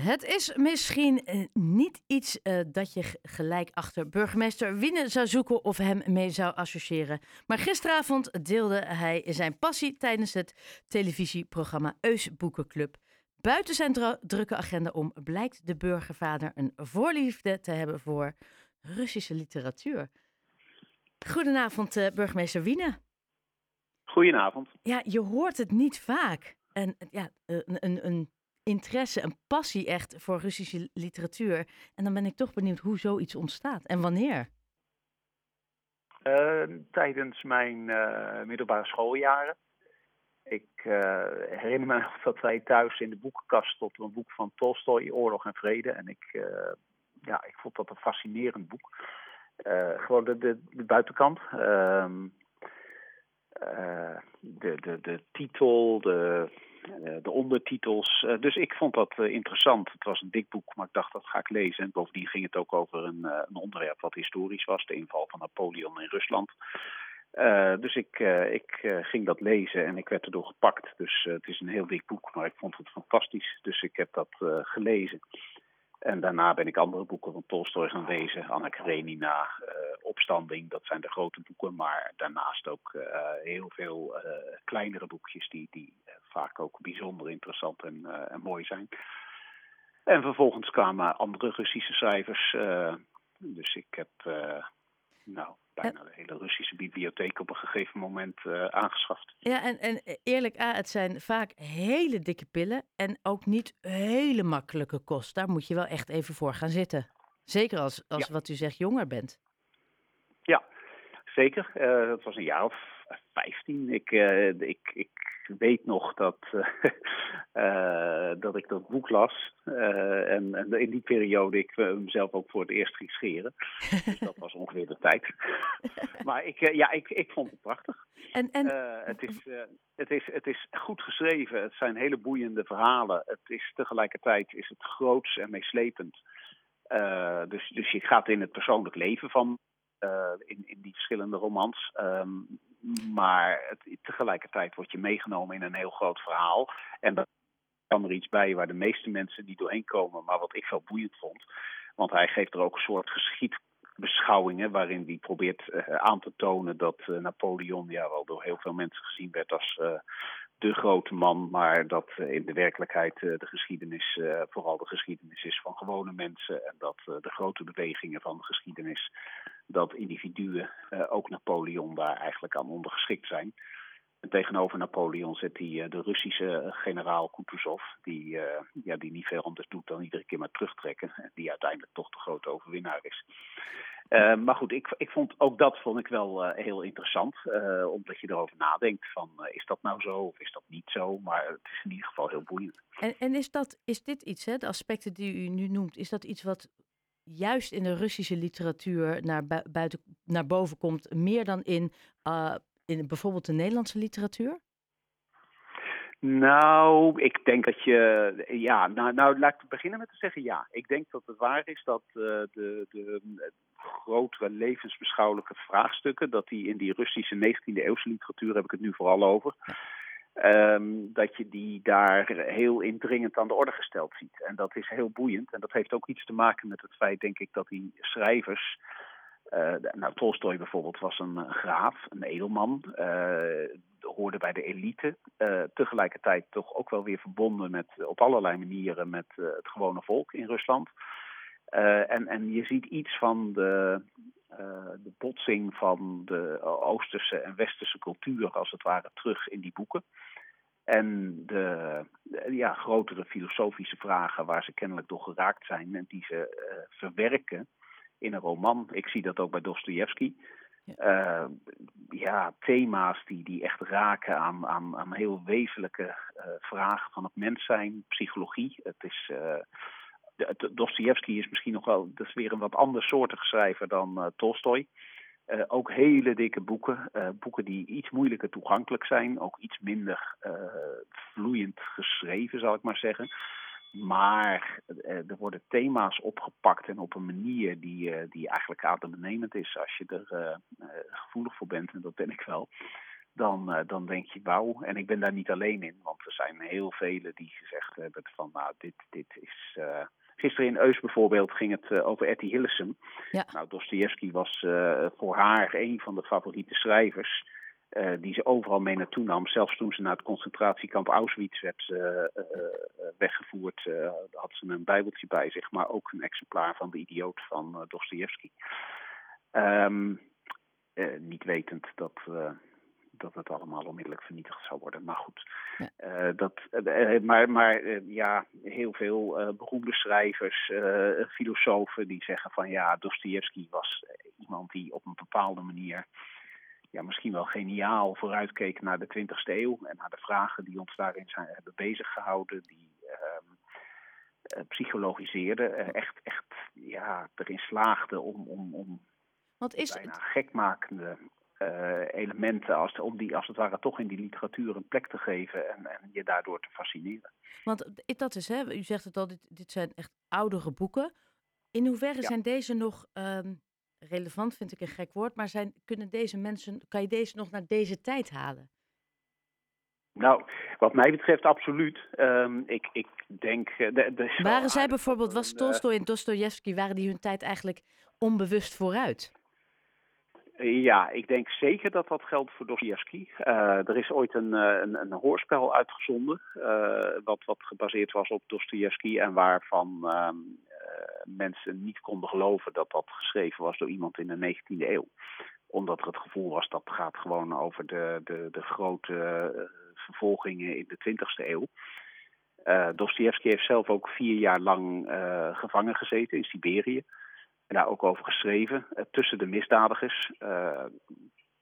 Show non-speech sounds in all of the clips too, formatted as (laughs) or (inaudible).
Het is misschien eh, niet iets eh, dat je gelijk achter burgemeester Wiene zou zoeken of hem mee zou associëren. Maar gisteravond deelde hij zijn passie tijdens het televisieprogramma Eus Boekenclub. Buiten zijn drukke agenda om blijkt de burgervader een voorliefde te hebben voor Russische literatuur. Goedenavond, eh, burgemeester Wiene. Goedenavond. Ja, je hoort het niet vaak. En ja, een, een, een interesse, een passie echt voor Russische literatuur. En dan ben ik toch benieuwd hoe zoiets ontstaat en wanneer. Uh, tijdens mijn uh, middelbare schooljaren. Ik uh, herinner me nog dat wij thuis in de boekenkast stonden een boek van Tolstoy, Oorlog en Vrede. En ik, ja, ik vond dat een fascinerend boek. Gewoon de, de, de buitenkant. Ehm, de, de, de titel, de, de ondertitels. dus ik vond dat interessant. Het was een dik boek, maar ik dacht dat ga ik lezen. En bovendien ging het ook over een, een onderwerp wat historisch was. De inval van Napoleon in Rusland. Dus ik, ik ging dat lezen en ik werd erdoor gepakt. Dus het is een heel dik boek, maar ik vond het fantastisch. Dus ik heb dat gelezen. En daarna ben ik andere boeken van Tolstoy gaan lezen. Anna Karenina, Opstanding, dat zijn de grote boeken. Maar daarnaast ook heel veel kleinere boekjes die, die vaak ook bijzonder interessant en, en, mooi zijn. En vervolgens kwamen andere Russische schrijvers. dus ik heb, nou bijna de hele Russische bibliotheek op een gegeven moment uh, aangeschaft. Ja, en, en eerlijk, ah, het zijn vaak hele dikke pillen en ook niet hele makkelijke kost. Daar moet je wel echt even voor gaan zitten. Zeker als, als ja. wat u zegt jonger bent. Ja, zeker. Uh, dat was een jaar of vijftien. Ik, uh, ik, ik weet nog dat, uh, (laughs) dat ik dat boek las. Uh, en, en, in die periode ik mezelf ook voor het eerst ging scheren. (laughs) dus dat was ongeveer de tijd. (laughs) maar ik, ja, ik, ik vond het prachtig. En, en... het, is, het, is, het is goed geschreven. Het zijn hele boeiende verhalen. Het is tegelijkertijd is het groots en meeslepend. dus, dus je gaat in het persoonlijk leven van in, in die verschillende romans. Um, maar het, tegelijkertijd word je meegenomen in een heel groot verhaal. En dan kan er iets bij waar de meeste mensen niet doorheen komen, maar wat ik wel boeiend vond. Want hij geeft er ook een soort geschiedbeschouwingen waarin hij probeert uh, aan te tonen dat uh, Napoleon ja wel door heel veel mensen gezien werd als uh, de grote man, maar dat in de werkelijkheid de geschiedenis vooral de geschiedenis is van gewone mensen en dat de grote bewegingen van de geschiedenis dat individuen, uh, ook Napoleon, daar eigenlijk aan ondergeschikt zijn. En tegenover Napoleon zit hij uh, de Russische generaal Kutuzov, die, ja, die niet veel anders doet dan iedere keer maar terugtrekken. En die uiteindelijk toch de grote overwinnaar is. maar goed, ik, ik vond, ook dat vond ik wel heel interessant. omdat je erover nadenkt van, is dat nou zo of is dat niet zo? Maar het is in ieder geval heel boeiend. En, en is, dat, is dit iets, hè, de aspecten die u nu noemt, is dat iets wat juist in de Russische literatuur naar, bu buiten, naar boven komt, meer dan in, uh, in bijvoorbeeld de Nederlandse literatuur? Nou, ik denk dat je. Ja, nou, nou laat ik beginnen met te zeggen ja. Ik denk dat het waar is dat uh, de, de grotere levensbeschouwelijke vraagstukken, dat die in die Russische 19e eeuwse literatuur, heb ik het nu vooral over. Um, dat je die daar heel indringend aan de orde gesteld ziet. En dat is heel boeiend. En dat heeft ook iets te maken met het feit, denk ik, dat die schrijvers. Uh, nou, Tolstoy bijvoorbeeld was een graaf, een edelman. Uh, hoorde bij de elite. Tegelijkertijd toch ook wel weer verbonden met, op allerlei manieren met het gewone volk in Rusland. en, en je ziet iets van de, de botsing van de Oosterse en Westerse cultuur, als het ware, terug in die boeken. En de, de ja, grotere filosofische vragen waar ze kennelijk door geraakt zijn en die ze uh, verwerken in een roman. Ik zie dat ook bij Dostoevsky. Ja. Uh, ja, thema's die, die echt raken aan, aan, aan heel wezenlijke uh, vragen van het mens zijn, psychologie. Het is. Dostoevsky is misschien nog wel, dat is weer een wat ander soortig schrijver dan Tolstoy. Uh, ook hele dikke boeken. Uh, boeken die iets moeilijker toegankelijk zijn. Ook iets minder vloeiend geschreven, zal ik maar zeggen. Maar er worden thema's opgepakt en op een manier die, die eigenlijk adembenemend is. Als je er gevoelig voor bent, en dat ben ik wel. Dan, dan denk je wauw. En ik ben daar niet alleen in. Want er zijn heel velen die gezegd hebben van nou dit, dit is Gisteren in Eus bijvoorbeeld ging het uh, over Etty Hillesum. Ja. Nou, Dostoevsky was uh, voor haar een van de favoriete schrijvers. Uh, die ze overal mee naartoe nam. Zelfs toen ze naar het concentratiekamp Auschwitz werd weggevoerd, had ze een bijbeltje bij zich, maar ook een exemplaar van de idioot van Dostoevsky. Um, niet wetend dat dat het allemaal onmiddellijk vernietigd zou worden. Maar goed, ja. uh, dat, uh, maar, maar uh, ja, heel veel beroemde schrijvers, filosofen die zeggen van ja, Dostoevsky was iemand die op een bepaalde manier ja, misschien wel geniaal vooruitkeek naar de 20e eeuw en naar de vragen die ons daarin zijn, hebben bezig gehouden, die ehm, psychologiseerde, echt, echt ja, erin slaagde om, om, om Want is... bijna gekmakende uh, elementen als, om die als het ware toch in die literatuur een plek te geven en, en je daardoor te fascineren. Want dat is, hè, u zegt het al, dit, dit zijn echt oudere boeken. In hoeverre ja. zijn deze nog um, relevant, vind ik een gek woord, maar zijn, kunnen deze mensen, kan je deze nog naar deze tijd halen? Nou, wat mij betreft absoluut. Um, ik, ik denk... De, de waren (laughs) zij bijvoorbeeld, was Tolstoy en Dostoevsky, waren die hun tijd eigenlijk onbewust vooruit? Ja, ik denk zeker dat dat geldt voor Dostoevsky. Uh, er is ooit een, een, een hoorspel uitgezonden, uh, wat, wat gebaseerd was op Dostoevsky en waarvan uh, mensen niet konden geloven dat dat geschreven was door iemand in de 19e eeuw. Omdat er het gevoel was dat gaat gewoon over de, de, de grote vervolgingen in de 20e eeuw. Uh, Dostoevsky heeft zelf ook vier jaar lang gevangen gezeten in Siberië daar ook over geschreven, uh, tussen de misdadigers. Uh,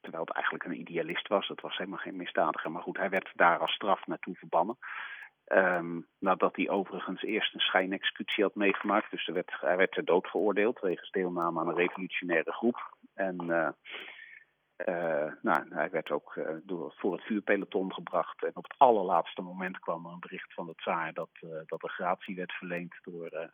terwijl het eigenlijk een idealist was. Het was helemaal geen misdadiger. Maar goed, hij werd daar als straf naartoe verbannen. Um, nadat hij overigens eerst een schijnexecutie had meegemaakt. Dus er werd, hij werd ter dood veroordeeld wegens deelname aan een revolutionaire groep. En uh, nou, hij werd ook door, voor het vuurpeloton gebracht. En op het allerlaatste moment kwam er een bericht van de tsaar dat, dat er gratie werd verleend. Door,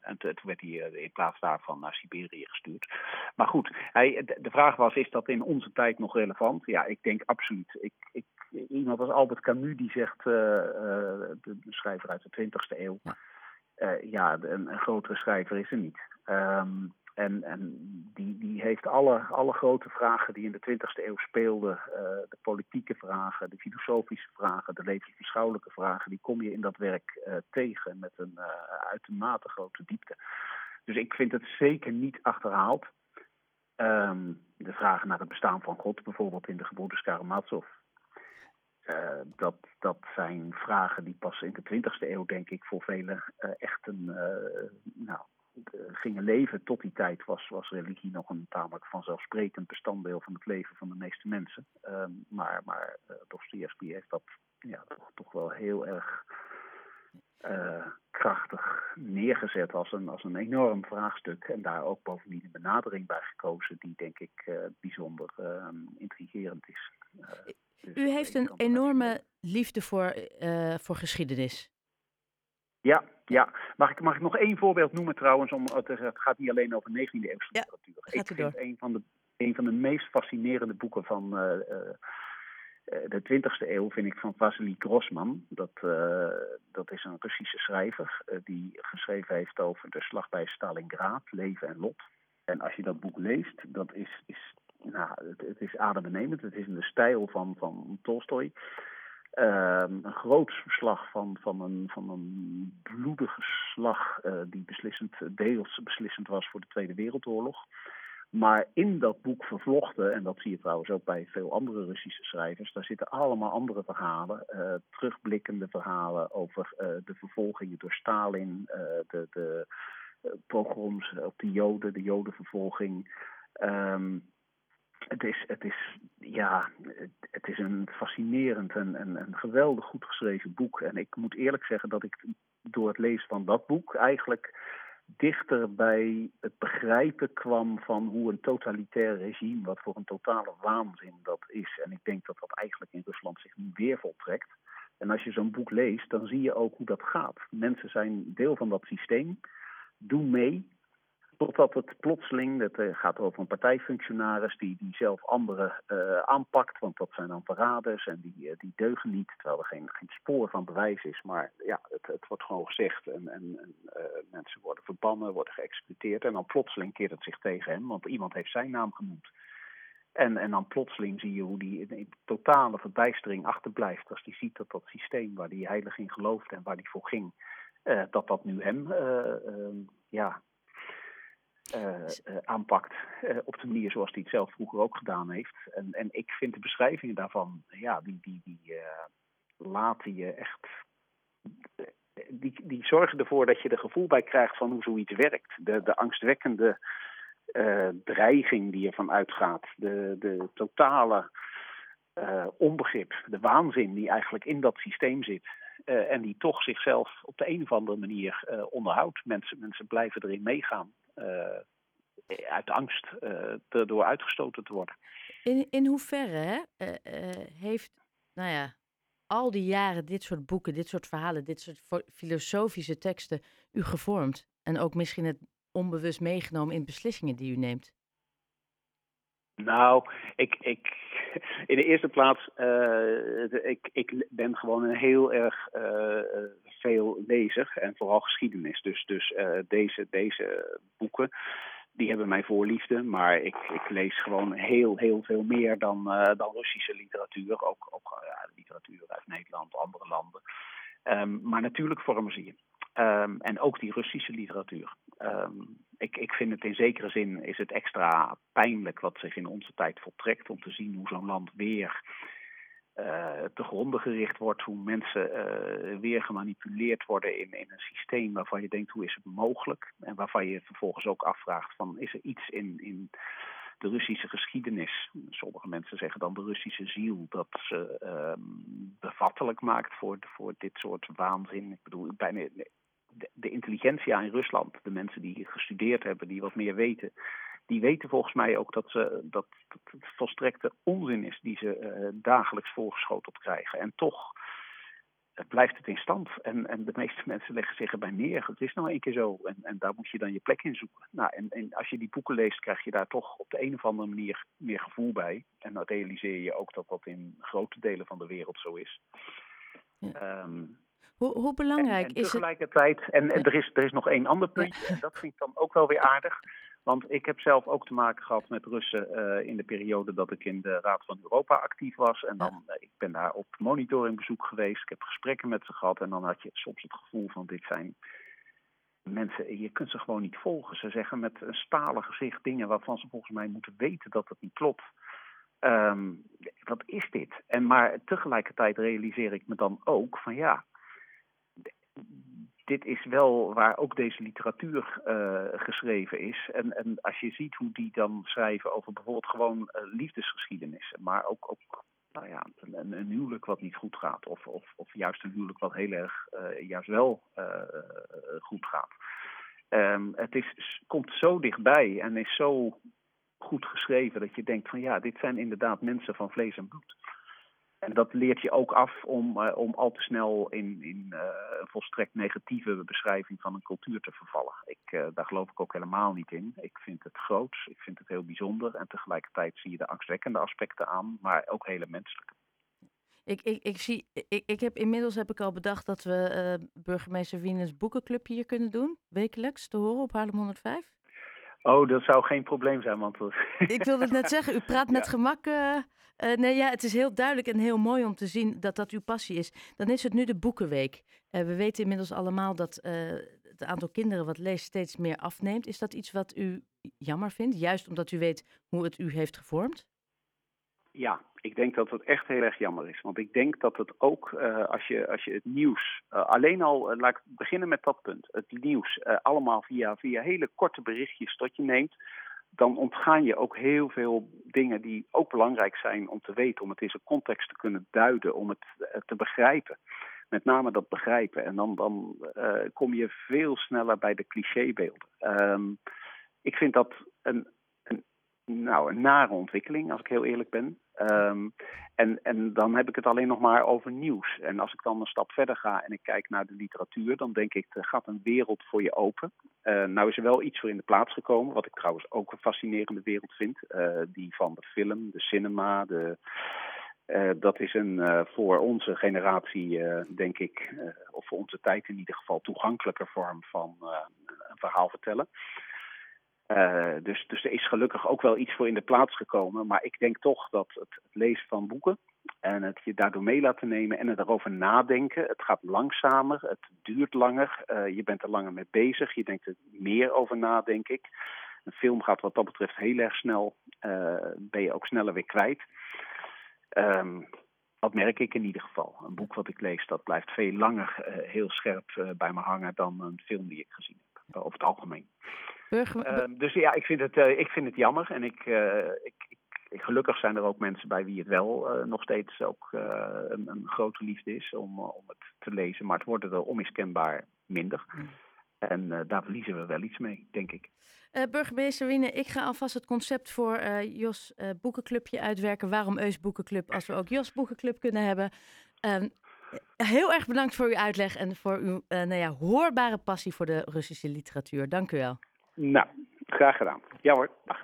en toen werd hij in plaats daarvan naar Siberië gestuurd. Maar goed, hij, de, de, vraag was, is dat in onze tijd nog relevant? Ja, ik denk absoluut. Ik, ik, iemand als Albert Camus die zegt, de, de, schrijver uit de 20e eeuw... Ja, ja een, een, grotere schrijver is er niet. Um, en, en die, die heeft alle, alle grote vragen die in de 20e eeuw speelden, uh, de politieke vragen, de filosofische vragen, de levensbeschouwelijke vragen, die kom je in dat werk uh, tegen met een uh, uitermate grote diepte. Dus ik vind het zeker niet achterhaald. Um, de vragen naar het bestaan van God, bijvoorbeeld in de gebroeders Karamazov. dat, dat zijn vragen die pas in de 20e eeuw, denk ik, voor velen echt een, nou, gingen leven tot die tijd was, was religie nog een tamelijk vanzelfsprekend bestanddeel van het leven van de meeste mensen. Um, maar maar uh, Dostoevsky heeft dat ja, toch, toch wel heel erg uh, krachtig neergezet als een, als een enorm vraagstuk. En daar ook bovendien een benadering bij gekozen die denk ik uh, bijzonder intrigerend is. Dus U heeft een enorme liefde voor, voor geschiedenis. Ja, ja. Mag, ik, mag ik nog één voorbeeld noemen trouwens? Om, het gaat niet alleen over 19e eeuwse ja, literatuur. Ik vind een van, de, een van de meest fascinerende boeken van uh, uh, de 20e eeuw vind ik van Vasily Grossman. Dat, uh, dat is een Russische schrijver die geschreven heeft over de slag bij Stalingrad, leven en lot. En als je dat boek leest, dat is, is, nou, het, het is adembenemend. Het is in de stijl van, van Tolstoy. Uh, een groot verslag van, van, een, van een bloedige slag uh, die beslissend, deels beslissend was voor de Tweede Wereldoorlog. Maar in dat boek vervlochten, en dat zie je trouwens ook bij veel andere Russische schrijvers, daar zitten allemaal andere verhalen, uh, terugblikkende verhalen over uh, de vervolgingen door Stalin, de, de pogroms op de Joden, de Jodenvervolging. Um, het is, het is, ja, het, is een fascinerend en, en, en geweldig goed geschreven boek. En ik moet eerlijk zeggen dat ik door het lezen van dat boek eigenlijk dichter bij het begrijpen kwam van hoe een totalitair regime, wat voor een totale waanzin dat is. En ik denk dat dat eigenlijk in Rusland zich nu weer voltrekt. En als je zo'n boek leest, dan zie je ook hoe dat gaat. Mensen zijn deel van dat systeem, doen mee, Totdat het plotseling, het uh, gaat over een partijfunctionaris die, die zelf anderen uh, aanpakt, want dat zijn dan verraders en die, uh, die deugen niet, terwijl er geen, geen spoor van bewijs is. Maar ja, het, het wordt gewoon gezegd en, en, en mensen worden verbannen, worden geëxecuteerd en dan plotseling keert het zich tegen hem, want iemand heeft zijn naam genoemd. En, en dan plotseling zie je hoe die in, totale verbijstering achterblijft als hij ziet dat dat systeem waar hij heilig in geloofde en waar hij voor ging, dat dat nu hem ja, aanpakt. Uh, op de manier zoals hij het zelf vroeger ook gedaan heeft. En, en ik vind de beschrijvingen daarvan, ja, die, die, die laten je echt. Die, die zorgen ervoor dat je er gevoel bij krijgt van hoe zoiets werkt. De, de angstwekkende dreiging die ervan uitgaat. De, de totale onbegrip, de waanzin die eigenlijk in dat systeem zit. en die toch zichzelf op de een of andere manier onderhoudt. Mensen, mensen blijven erin meegaan. Uh, uit angst uh, erdoor uitgestoten te worden. In, in hoeverre hè, uh, heeft, nou ja, al die jaren dit soort boeken, dit soort verhalen, dit soort filosofische teksten u gevormd? En ook misschien het onbewust meegenomen in beslissingen die u neemt? Nou, ik, ik, in de eerste plaats, uh, ik, ik ben gewoon een heel erg uh, veel lezer en vooral geschiedenis. Dus, dus uh, deze, deze boeken, die hebben mij voorliefde. Maar ik, ik lees gewoon heel, heel veel meer dan, dan Russische literatuur. Ook, literatuur uit Nederland, andere landen. Um, maar natuurlijk vormen ze je. Um, en ook die Russische literatuur. Um, ik, ik vind het in zekere zin is het extra pijnlijk wat zich in onze tijd voltrekt om te zien hoe zo'n land weer uh, te gronden gericht wordt, hoe mensen uh, weer gemanipuleerd worden in, in een systeem waarvan je denkt hoe is het mogelijk en waarvan je vervolgens ook afvraagt van is er iets in, in de Russische geschiedenis, sommige mensen zeggen dan de Russische ziel, dat ze uh, bevattelijk maakt voor, voor dit soort waanzin. Ik bedoel, bijna de, de intelligentsia in Rusland, de mensen die gestudeerd hebben, die wat meer weten, die weten volgens mij ook dat, ze, dat, dat het volstrekte onzin is die ze uh, dagelijks voorgeschoteld krijgen. En toch uh, blijft het in stand. En, en de meeste (laughs) mensen leggen zich erbij neer. Het is nou een keer zo. En, en daar moet je dan je plek in zoeken. Nou, en, en als je die boeken leest, krijg je daar toch op de een of andere manier meer gevoel bij. En dan realiseer je ook dat dat in grote delen van de wereld zo is. Ja. Um, hoe, hoe belangrijk en, en is tegelijkertijd, het? En, en er, is, er is nog één ander punt, en dat vind ik dan ook wel weer aardig. Want ik heb zelf ook te maken gehad met Russen uh, in de periode dat ik in de Raad van Europa actief was. En dan, uh, ik ben daar op monitoringbezoek geweest. Ik heb gesprekken met ze gehad. En dan had je soms het gevoel van dit zijn mensen, je kunt ze gewoon niet volgen. Ze zeggen met een stalen gezicht dingen waarvan ze volgens mij moeten weten dat het niet klopt. Um, wat is dit? En maar tegelijkertijd realiseer ik me dan ook van ja, dit is wel waar ook deze literatuur uh, geschreven is. En, en als je ziet hoe die dan schrijven over bijvoorbeeld gewoon uh, liefdesgeschiedenissen, maar ook, nou ja, een, een, huwelijk wat niet goed gaat, of, of, of juist een huwelijk wat heel erg uh, juist wel goed gaat. Um, het is, komt zo dichtbij en is zo goed geschreven dat je denkt van ja, dit zijn inderdaad mensen van vlees en bloed. En dat leert je ook af om, uh, om al te snel in, in uh, een volstrekt negatieve beschrijving van een cultuur te vervallen. Ik, uh, daar geloof ik ook helemaal niet in. Ik vind het groot, ik vind het heel bijzonder en tegelijkertijd zie je de angstwekkende aspecten aan, maar ook hele menselijke. Ik, ik, ik, zie, ik, ik heb inmiddels heb ik al bedacht dat we burgemeester Wieners boekenclubje hier kunnen doen, wekelijks te horen op Haarlem 105. Oh, dat zou geen probleem zijn, want... (laughs) Ik wilde het net zeggen, u praat met ja. gemak... Uh, uh, nee, ja, het is heel duidelijk en heel mooi om te zien dat dat uw passie is. Dan is het nu de Boekenweek. Uh, we weten inmiddels allemaal dat het aantal kinderen wat leest steeds meer afneemt. Is dat iets wat u jammer vindt, juist omdat u weet hoe het u heeft gevormd? Ja, ik denk dat het echt heel erg jammer is. Want ik denk dat het ook, uh, als, je, als je het nieuws, uh, alleen al, uh, laat ik beginnen met dat punt. Het nieuws allemaal via, via hele korte berichtjes tot je neemt. Dan ontgaan je ook heel veel dingen die ook belangrijk zijn om te weten. Om het in zijn context te kunnen duiden, om het te begrijpen. Met name dat begrijpen. En dan, dan kom je veel sneller bij de clichébeelden. Um, ik vind dat een, nou, een nare ontwikkeling, als ik heel eerlijk ben. Ehm, en, en dan heb ik het alleen nog maar over nieuws. En als ik dan een stap verder ga en ik kijk naar de literatuur, dan denk ik, er gaat een wereld voor je open. Uh, nou is er wel iets voor in de plaats gekomen, wat ik trouwens ook een fascinerende wereld vind. Uh, die van de film, de cinema, de, uh, dat is een voor onze generatie, denk ik, of voor onze tijd in ieder geval, toegankelijker vorm van een verhaal vertellen. Dus, dus er is gelukkig ook wel iets voor in de plaats gekomen. Maar ik denk toch dat het, lezen van boeken en het je daardoor mee laten nemen en het erover nadenken. Het gaat langzamer, het duurt langer, je bent er langer mee bezig, je denkt er meer over na, denk ik. Een film gaat wat dat betreft heel erg snel, ben je ook sneller weer kwijt. Um, dat merk ik in ieder geval. Een boek wat ik lees, dat blijft veel langer heel scherp bij me hangen dan een film die ik gezien heb. Over het algemeen. Burger... Um, dus ja, ik vind het, ik vind het jammer. En ik, ik, ik, gelukkig zijn er ook mensen bij wie het wel nog steeds ook een, een, grote liefde is om, om het te lezen. Maar het worden er onmiskenbaar minder. Mm. En daar verliezen we wel iets mee, denk ik. Burgemeester Wiene, ik ga alvast het concept voor Jos Boekenclubje uitwerken. Waarom Eus Boekenclub als we ook Jos Boekenclub kunnen hebben. Um, heel erg bedankt voor uw uitleg en voor uw nou ja, hoorbare passie voor de Russische literatuur. Dank u wel. Nou, graag gedaan. Ja hoor, dag.